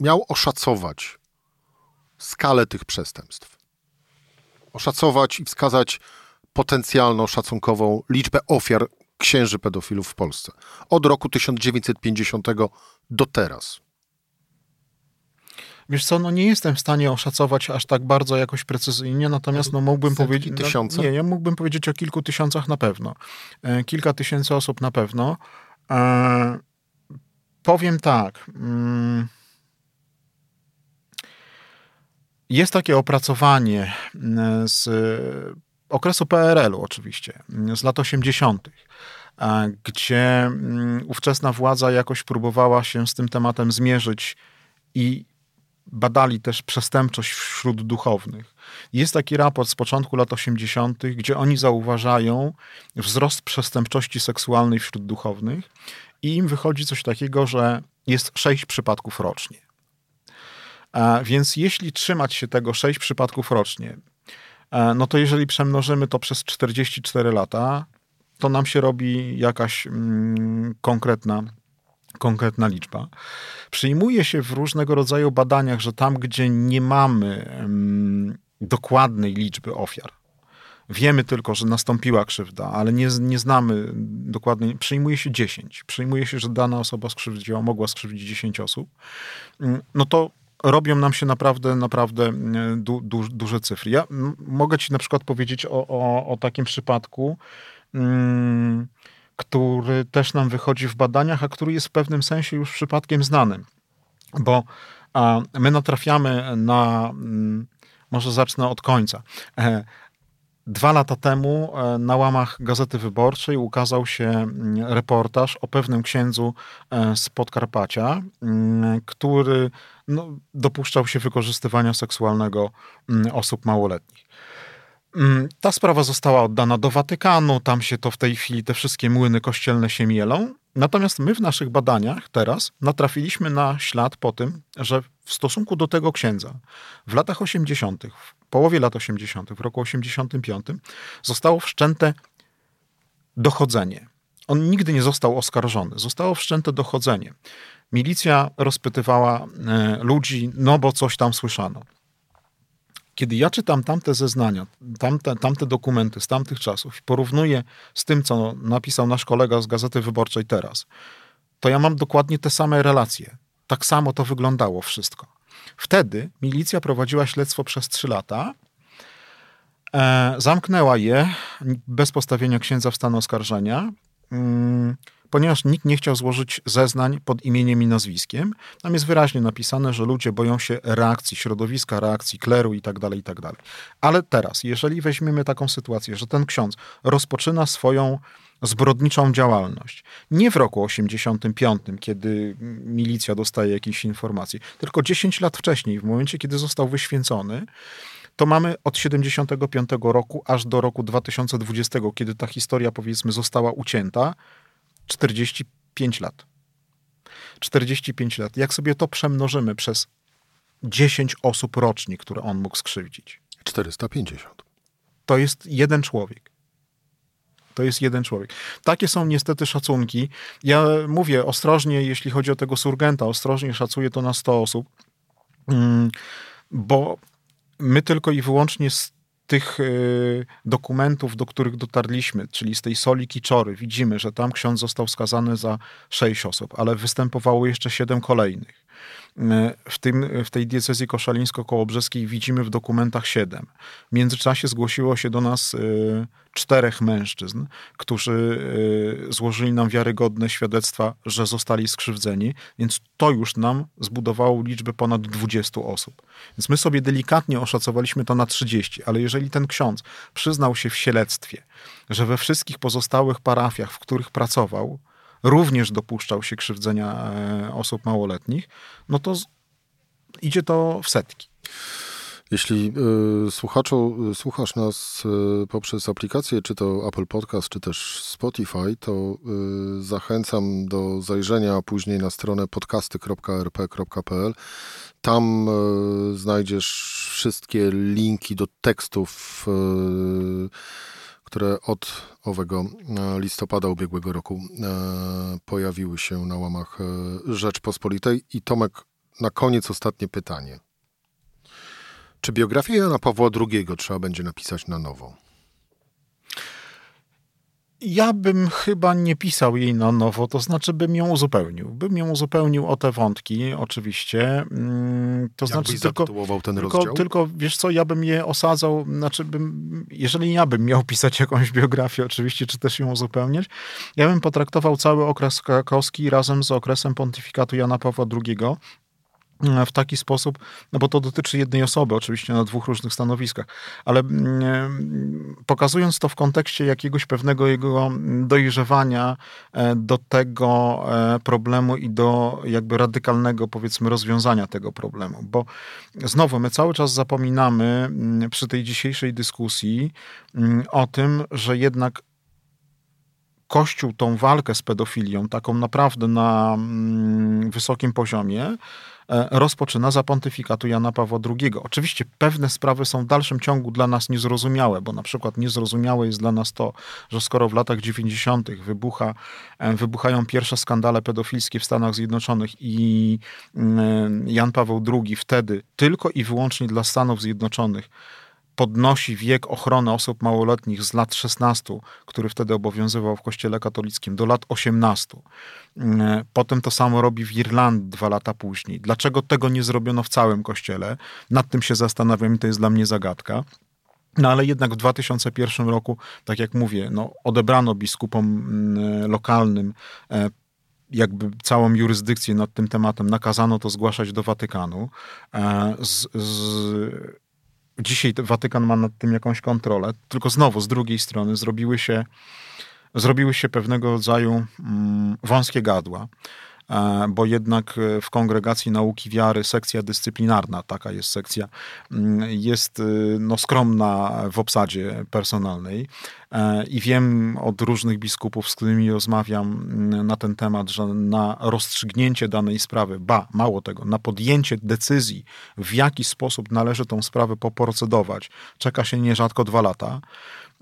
miał oszacować skalę tych przestępstw, oszacować i wskazać potencjalną, szacunkową liczbę ofiar księży pedofilów w Polsce od roku 1950 do teraz. Wiesz co, no nie jestem w stanie oszacować aż tak bardzo jakoś precyzyjnie, natomiast no mógłbym powiedzieć... tysiące? No, nie, ja mógłbym powiedzieć o kilku tysiącach na pewno. E, kilka tysięcy osób na pewno. E, powiem tak... Mm, jest takie opracowanie mm, z okresu PRL-u oczywiście, z lat 80., gdzie mm, ówczesna władza jakoś próbowała się z tym tematem zmierzyć i badali też przestępczość wśród duchownych. Jest taki raport z początku lat 80., gdzie oni zauważają wzrost przestępczości seksualnej wśród duchownych i im wychodzi coś takiego, że jest sześć przypadków rocznie. A więc jeśli trzymać się tego sześć przypadków rocznie, no to jeżeli przemnożymy to przez 44 lata, to nam się robi jakaś mm, konkretna konkretna liczba. Przyjmuje się w różnego rodzaju badaniach, że tam, gdzie nie mamy um, dokładnej liczby ofiar, wiemy tylko, że nastąpiła krzywda, ale nie, nie znamy dokładnie, przyjmuje się 10. Przyjmuje się, że dana osoba skrzywdziła, mogła skrzywdzić 10 osób. Mm, no to robią nam się naprawdę, naprawdę du, du, duże cyfry. Ja mogę ci na przykład powiedzieć o, o, o takim przypadku, mm, który też nam wychodzi w badaniach, a który jest w pewnym sensie już przypadkiem znanym. Bo my natrafiamy na, mm, może zacznę od końca. E, dwa lata temu e, na łamach Gazety Wyborczej ukazał się mm, reportaż o pewnym księdzu e, z Podkarpacia, mm, który no, dopuszczał się wykorzystywania seksualnego osób małoletnich. Mm, ta sprawa została oddana do Watykanu, tam się to w tej chwili, te wszystkie młyny kościelne się mielą. Natomiast my w naszych badaniach teraz natrafiliśmy na ślad po tym, że w stosunku do tego księdza w latach 80., w połowie lat 80., w roku 85 zostało wszczęte dochodzenie. On nigdy nie został oskarżony. Zostało wszczęte dochodzenie. Milicja rozpytywała e, ludzi, no bo coś tam słyszano. Kiedy ja czytam tamte zeznania, tamte, tamte dokumenty z tamtych czasów porównuję z tym, co napisał nasz kolega z Gazety Wyborczej teraz, to ja mam dokładnie te same relacje. Tak samo to wyglądało wszystko. Wtedy milicja prowadziła śledztwo przez trzy lata, e, zamknęła je bez postawienia księdza w stan oskarżenia. Ponieważ nikt nie chciał złożyć zeznań pod imieniem i nazwiskiem. Tam jest wyraźnie napisane, że ludzie boją się reakcji środowiska, reakcji kleru i tak dalej, i tak. Ale teraz, jeżeli weźmiemy taką sytuację, że ten ksiądz rozpoczyna swoją zbrodniczą działalność. Nie w roku 85, kiedy milicja dostaje jakieś informacje, tylko 10 lat wcześniej, w momencie, kiedy został wyświęcony, to mamy od 75 roku aż do roku 2020, kiedy ta historia powiedzmy została ucięta, 45 lat. 45 lat. Jak sobie to przemnożymy przez 10 osób rocznie, które on mógł skrzywdzić? 450. To jest jeden człowiek. To jest jeden człowiek. Takie są niestety szacunki. Ja mówię ostrożnie, jeśli chodzi o tego surgenta, ostrożnie szacuję to na 100 osób, mm, bo my tylko i wyłącznie z tych y, dokumentów, do których dotarliśmy, czyli z tej soli Kiczory, widzimy, że tam ksiądz został skazany za sześć osób, ale występowało jeszcze siedem kolejnych. W, tym, w tej diecezji koszalińsko-kołobrzeskiej widzimy w dokumentach siedem. W międzyczasie zgłosiło się do nas y, czterech mężczyzn, którzy y, złożyli nam wiarygodne świadectwa, że zostali skrzywdzeni, więc to już nam zbudowało liczbę ponad 20 osób. Więc my sobie delikatnie oszacowaliśmy to na 30, ale jeżeli ten ksiądz przyznał się w sielectwie, że we wszystkich pozostałych parafiach, w których pracował, również dopuszczał się krzywdzenia e, osób małoletnich, no to idzie to w setki. Jeśli y, słuchaczu, y, słuchasz nas y, poprzez aplikację, czy to Apple Podcast, czy też Spotify, to y, zachęcam do zajrzenia później na stronę podcasty.rp.pl. Tam znajdziesz wszystkie linki do tekstów które od owego e, listopada ubiegłego roku e, pojawiły się na łamach e, Rzeczpospolitej. I Tomek, na koniec ostatnie pytanie. Czy biografię Jana Pawła II trzeba będzie napisać na nowo? Ja bym chyba nie pisał jej na nowo, to znaczy bym ją uzupełnił. Bym ją uzupełnił o te wątki, oczywiście. Mm, to Jak znaczy tylko, ten tylko, rozdział? tylko, wiesz co, ja bym je osadzał, znaczy bym, jeżeli ja bym miał pisać jakąś biografię, oczywiście, czy też ją uzupełniać, ja bym potraktował cały okres krakowski razem z okresem pontyfikatu Jana Pawła II, w taki sposób, no bo to dotyczy jednej osoby, oczywiście na dwóch różnych stanowiskach, ale mm, pokazując to w kontekście jakiegoś pewnego jego dojrzewania e, do tego e, problemu i do jakby radykalnego, powiedzmy, rozwiązania tego problemu. Bo znowu, my cały czas zapominamy mm, przy tej dzisiejszej dyskusji mm, o tym, że jednak Kościół tą walkę z pedofilią, taką naprawdę na wysokim poziomie, E, rozpoczyna za pontyfikatu Jana Pawła II. Oczywiście pewne sprawy są w dalszym ciągu dla nas niezrozumiałe, bo na przykład niezrozumiałe jest dla nas to, że skoro w latach 90. Wybucha, e, wybuchają pierwsze skandale pedofilskie w Stanach Zjednoczonych i mm, Jan Paweł II wtedy tylko i wyłącznie dla Stanów Zjednoczonych podnosi wiek ochrony osób małoletnich z lat 16, który wtedy obowiązywał w Kościele katolickim, do lat 18. Mm, potem to samo robi w Irlandii dwa lata później. Dlaczego tego nie zrobiono w całym Kościele? Nad tym się zastanawiam i to jest dla mnie zagadka. No ale jednak w 2001 roku, tak jak mówię, no, odebrano biskupom mm, lokalnym e, jakby całą jurysdykcję nad tym tematem, nakazano to zgłaszać do Watykanu. E, z, z Dzisiaj Watykan ma nad tym jakąś kontrolę, tylko znowu z drugiej strony zrobiły się, zrobiły się pewnego rodzaju mm, wąskie gadła, bo jednak w kongregacji nauki wiary sekcja dyscyplinarna, taka jest sekcja, mm, jest y, no, skromna w obsadzie personalnej. E, I wiem od różnych biskupów, z którymi rozmawiam mm, na ten temat, że na rozstrzygnięcie danej sprawy, ba, mało tego, na podjęcie decyzji, w jaki sposób należy tą sprawę poprocedować, czeka się nierzadko dwa lata,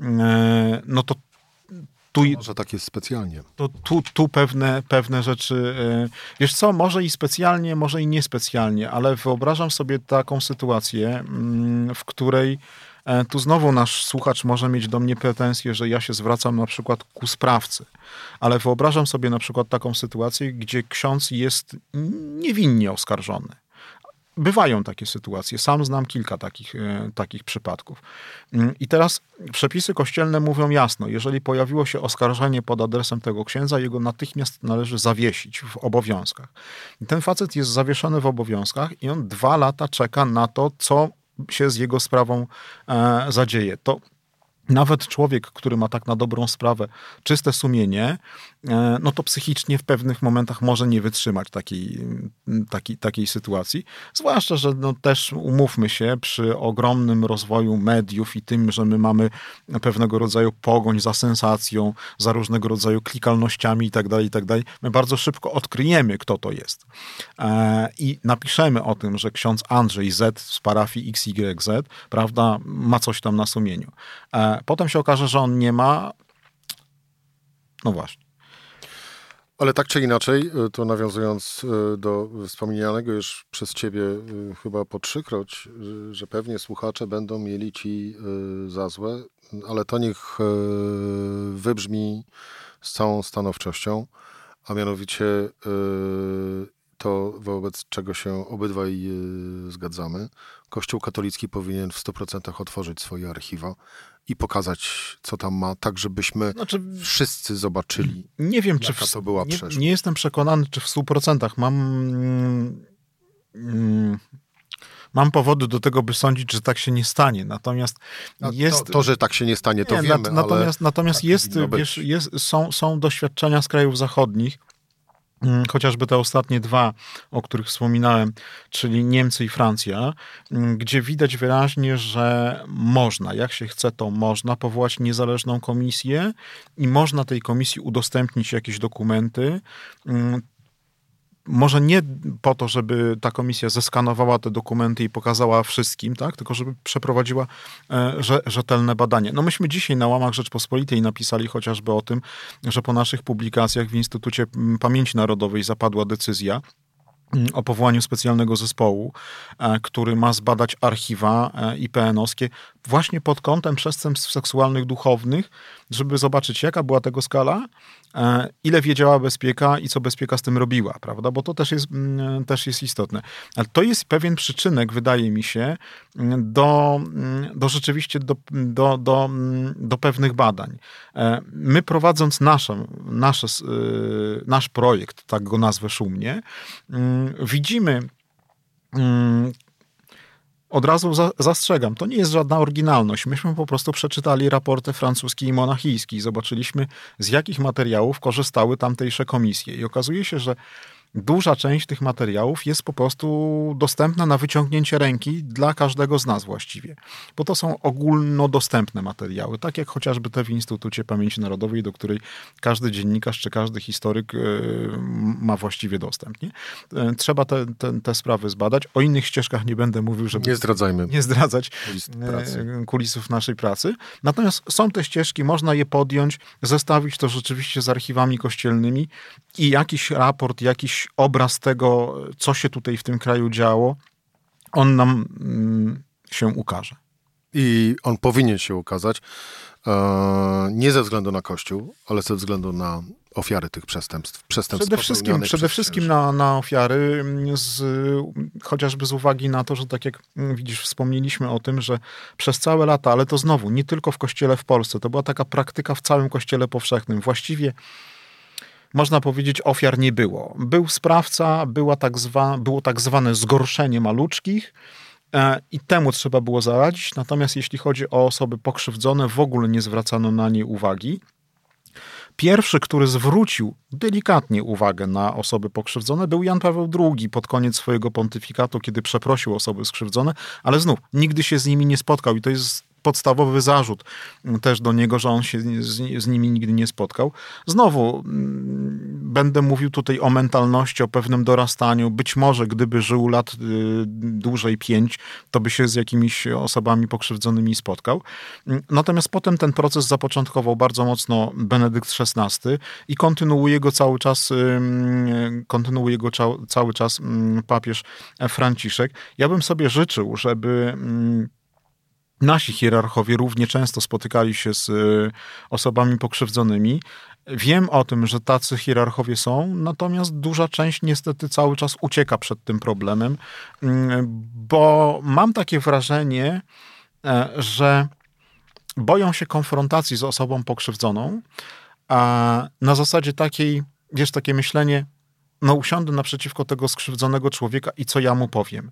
e, no to tu, może tak jest specjalnie. To tu, tu pewne, pewne rzeczy. E, wiesz co, może i specjalnie, może i niespecjalnie, ale wyobrażam sobie taką sytuację, mm, w której E, tu znowu nasz słuchacz może mieć do mnie pretensje, że ja się zwracam na przykład ku sprawcy, ale wyobrażam sobie na przykład taką sytuację, gdzie ksiądz jest niewinnie oskarżony bywają takie sytuacje. Sam znam kilka takich, e, takich przypadków. Mm, I teraz przepisy kościelne mówią jasno, jeżeli pojawiło się oskarżenie pod adresem tego księdza, jego natychmiast należy zawiesić w obowiązkach. I ten facet jest zawieszony w obowiązkach i on dwa lata czeka na to, co się z jego sprawą e, zadzieje. To nawet człowiek, który ma tak na dobrą sprawę czyste sumienie, e, no to psychicznie w pewnych momentach może nie wytrzymać takiej, takiej, takiej sytuacji. Zwłaszcza, że no też umówmy się, przy ogromnym rozwoju mediów i tym, że my mamy pewnego rodzaju pogoń za sensacją, za różnego rodzaju klikalnościami i tak dalej, i tak my bardzo szybko odkryjemy, kto to jest. E, I napiszemy o tym, że ksiądz Andrzej Z z parafii XYZ, prawda, ma coś tam na sumieniu. Potem się okaże, że on nie ma. No właśnie. Ale tak czy inaczej, y, to nawiązując y, do wspomnianego już przez ciebie y, chyba po trzykroć, że pewnie słuchacze będą mieli ci za złe, ale to niech wybrzmi z całą stanowczością, a mianowicie to wobec czego się obydwaj zgadzamy. Kościół katolicki powinien w 100% otworzyć swoje archiwa i pokazać, co tam ma, tak żebyśmy znaczy, wszyscy zobaczyli. Nie wiem, czy w, to była nie, nie, jestem przekonany, czy w 100%. Mam. Mm, mam powody do tego, by sądzić, że tak się nie stanie. Natomiast jest. To, to, że tak się nie stanie, to nie, wiemy. Natomiast, natomiast tak jest, wiesz, jest, są, są doświadczenia z krajów zachodnich Mm, chociażby te ostatnie dwa, o których wspominałem, czyli Niemcy i Francja, mm, gdzie widać wyraźnie, że można, jak się chce, to można powołać niezależną komisję i można tej komisji udostępnić jakieś dokumenty. Może nie po to, żeby ta komisja zeskanowała te dokumenty i pokazała wszystkim, tak? tylko żeby przeprowadziła e, rzetelne badanie. No myśmy dzisiaj na łamach Rzeczpospolitej napisali chociażby o tym, że po naszych publikacjach w Instytucie Pamięci Narodowej zapadła decyzja, mm, o powołaniu specjalnego zespołu, e, który ma zbadać archiwa e, IPN-owskie właśnie pod kątem przestępstw seksualnych duchownych, żeby zobaczyć, jaka była tego skala, ile wiedziała bezpieka i co bezpieka z tym robiła, prawda? Bo to też jest, mm, też jest istotne. Ale to jest pewien przyczynek, wydaje mi się, mm, do, mm, do rzeczywiście do, do, do, do pewnych badań. E, my prowadząc nasze, nasze, nasz projekt, tak go nazwę szumnie, widzimy od razu za, zastrzegam, to nie jest żadna oryginalność. Myśmy po prostu przeczytali raporty francuskie i monachijskie i zobaczyliśmy, z jakich materiałów korzystały tamtejsze komisje. I okazuje się, że duża część tych materiałów jest po prostu dostępna na wyciągnięcie ręki dla każdego z nas właściwie. Bo to są ogólnodostępne materiały, tak jak chociażby te w Instytucie Pamięci Narodowej, do której każdy dziennikarz czy każdy historyk e, ma właściwie dostęp. Nie? E, trzeba te, te, te sprawy zbadać. O innych ścieżkach nie będę mówił, żeby nie, zdradzajmy. nie zdradzać e, kulisów naszej pracy. Natomiast są te ścieżki, można je podjąć, zestawić to rzeczywiście z archiwami kościelnymi i jakiś raport, jakiś obraz tego, co się tutaj w tym kraju działo, on nam mm, się ukaże. I on powinien się ukazać e, nie ze względu na Kościół, ale ze względu na ofiary tych przestępstw. przestępstw przede wszystkim, przede wszystkim na, na ofiary, mm, z, chociażby z uwagi na to, że tak jak mm, widzisz, wspomnieliśmy o tym, że przez całe lata, ale to znowu, nie tylko w kościele w Polsce, to była taka praktyka w całym kościele powszechnym. Właściwie można powiedzieć, ofiar nie było. Był sprawca, była tak zwa, było tak zwane zgorszenie maluczkich, e, i temu trzeba było zaradzić. Natomiast jeśli chodzi o osoby pokrzywdzone, w ogóle nie zwracano na nie uwagi. Pierwszy, który zwrócił delikatnie uwagę na osoby pokrzywdzone, był Jan Paweł II pod koniec swojego pontyfikatu, kiedy przeprosił osoby skrzywdzone, ale znów nigdy się z nimi nie spotkał i to jest podstawowy zarzut też do niego, że on się z, z, nimi nigdy nie spotkał. Znowu mm, będę mówił tutaj o mentalności, o pewnym dorastaniu. Być może gdyby żył lat y, dłużej pięć, to by się z jakimiś osobami pokrzywdzonymi spotkał. Natomiast potem ten proces zapoczątkował bardzo mocno Benedykt XVI i kontynuuje go cały czas, y, kontynuuje go cały czas y, papież Franciszek. Ja bym sobie życzył, żeby Nasi hierarchowie równie często spotykali się z y, osobami pokrzywdzonymi Wiem o tym, że tacy hierarchowie są, natomiast duża część niestety cały czas ucieka przed tym problemem, mm, bo mam takie wrażenie, e, że boją się konfrontacji z osobą pokrzywdzoną, a na zasadzie takiej, wiesz, takie myślenie, no usiądę naprzeciwko tego skrzywdzonego człowieka i co ja mu powiem.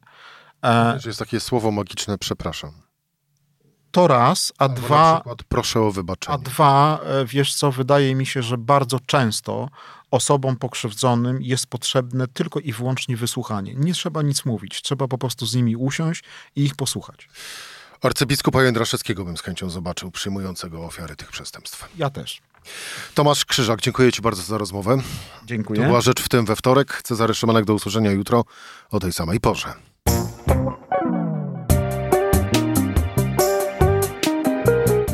E, jest takie słowo magiczne, przepraszam. To raz, a Albo dwa. Przykład, proszę o wybaczenie. A dwa, e, wiesz co, wydaje mi się, że bardzo często osobom pokrzywdzonym jest potrzebne tylko i wyłącznie wysłuchanie. Nie trzeba nic mówić, trzeba po prostu z nimi usiąść i ich posłuchać. Arcybiskupa Jędraszewskiego bym z chęcią zobaczył, przyjmującego ofiary tych przestępstw. Ja też. Tomasz Krzyżak, dziękuję Ci bardzo za rozmowę. Dziękuję. To była Rzecz w tym we wtorek. Cezary Szymanek do usłyszenia jutro o tej samej porze.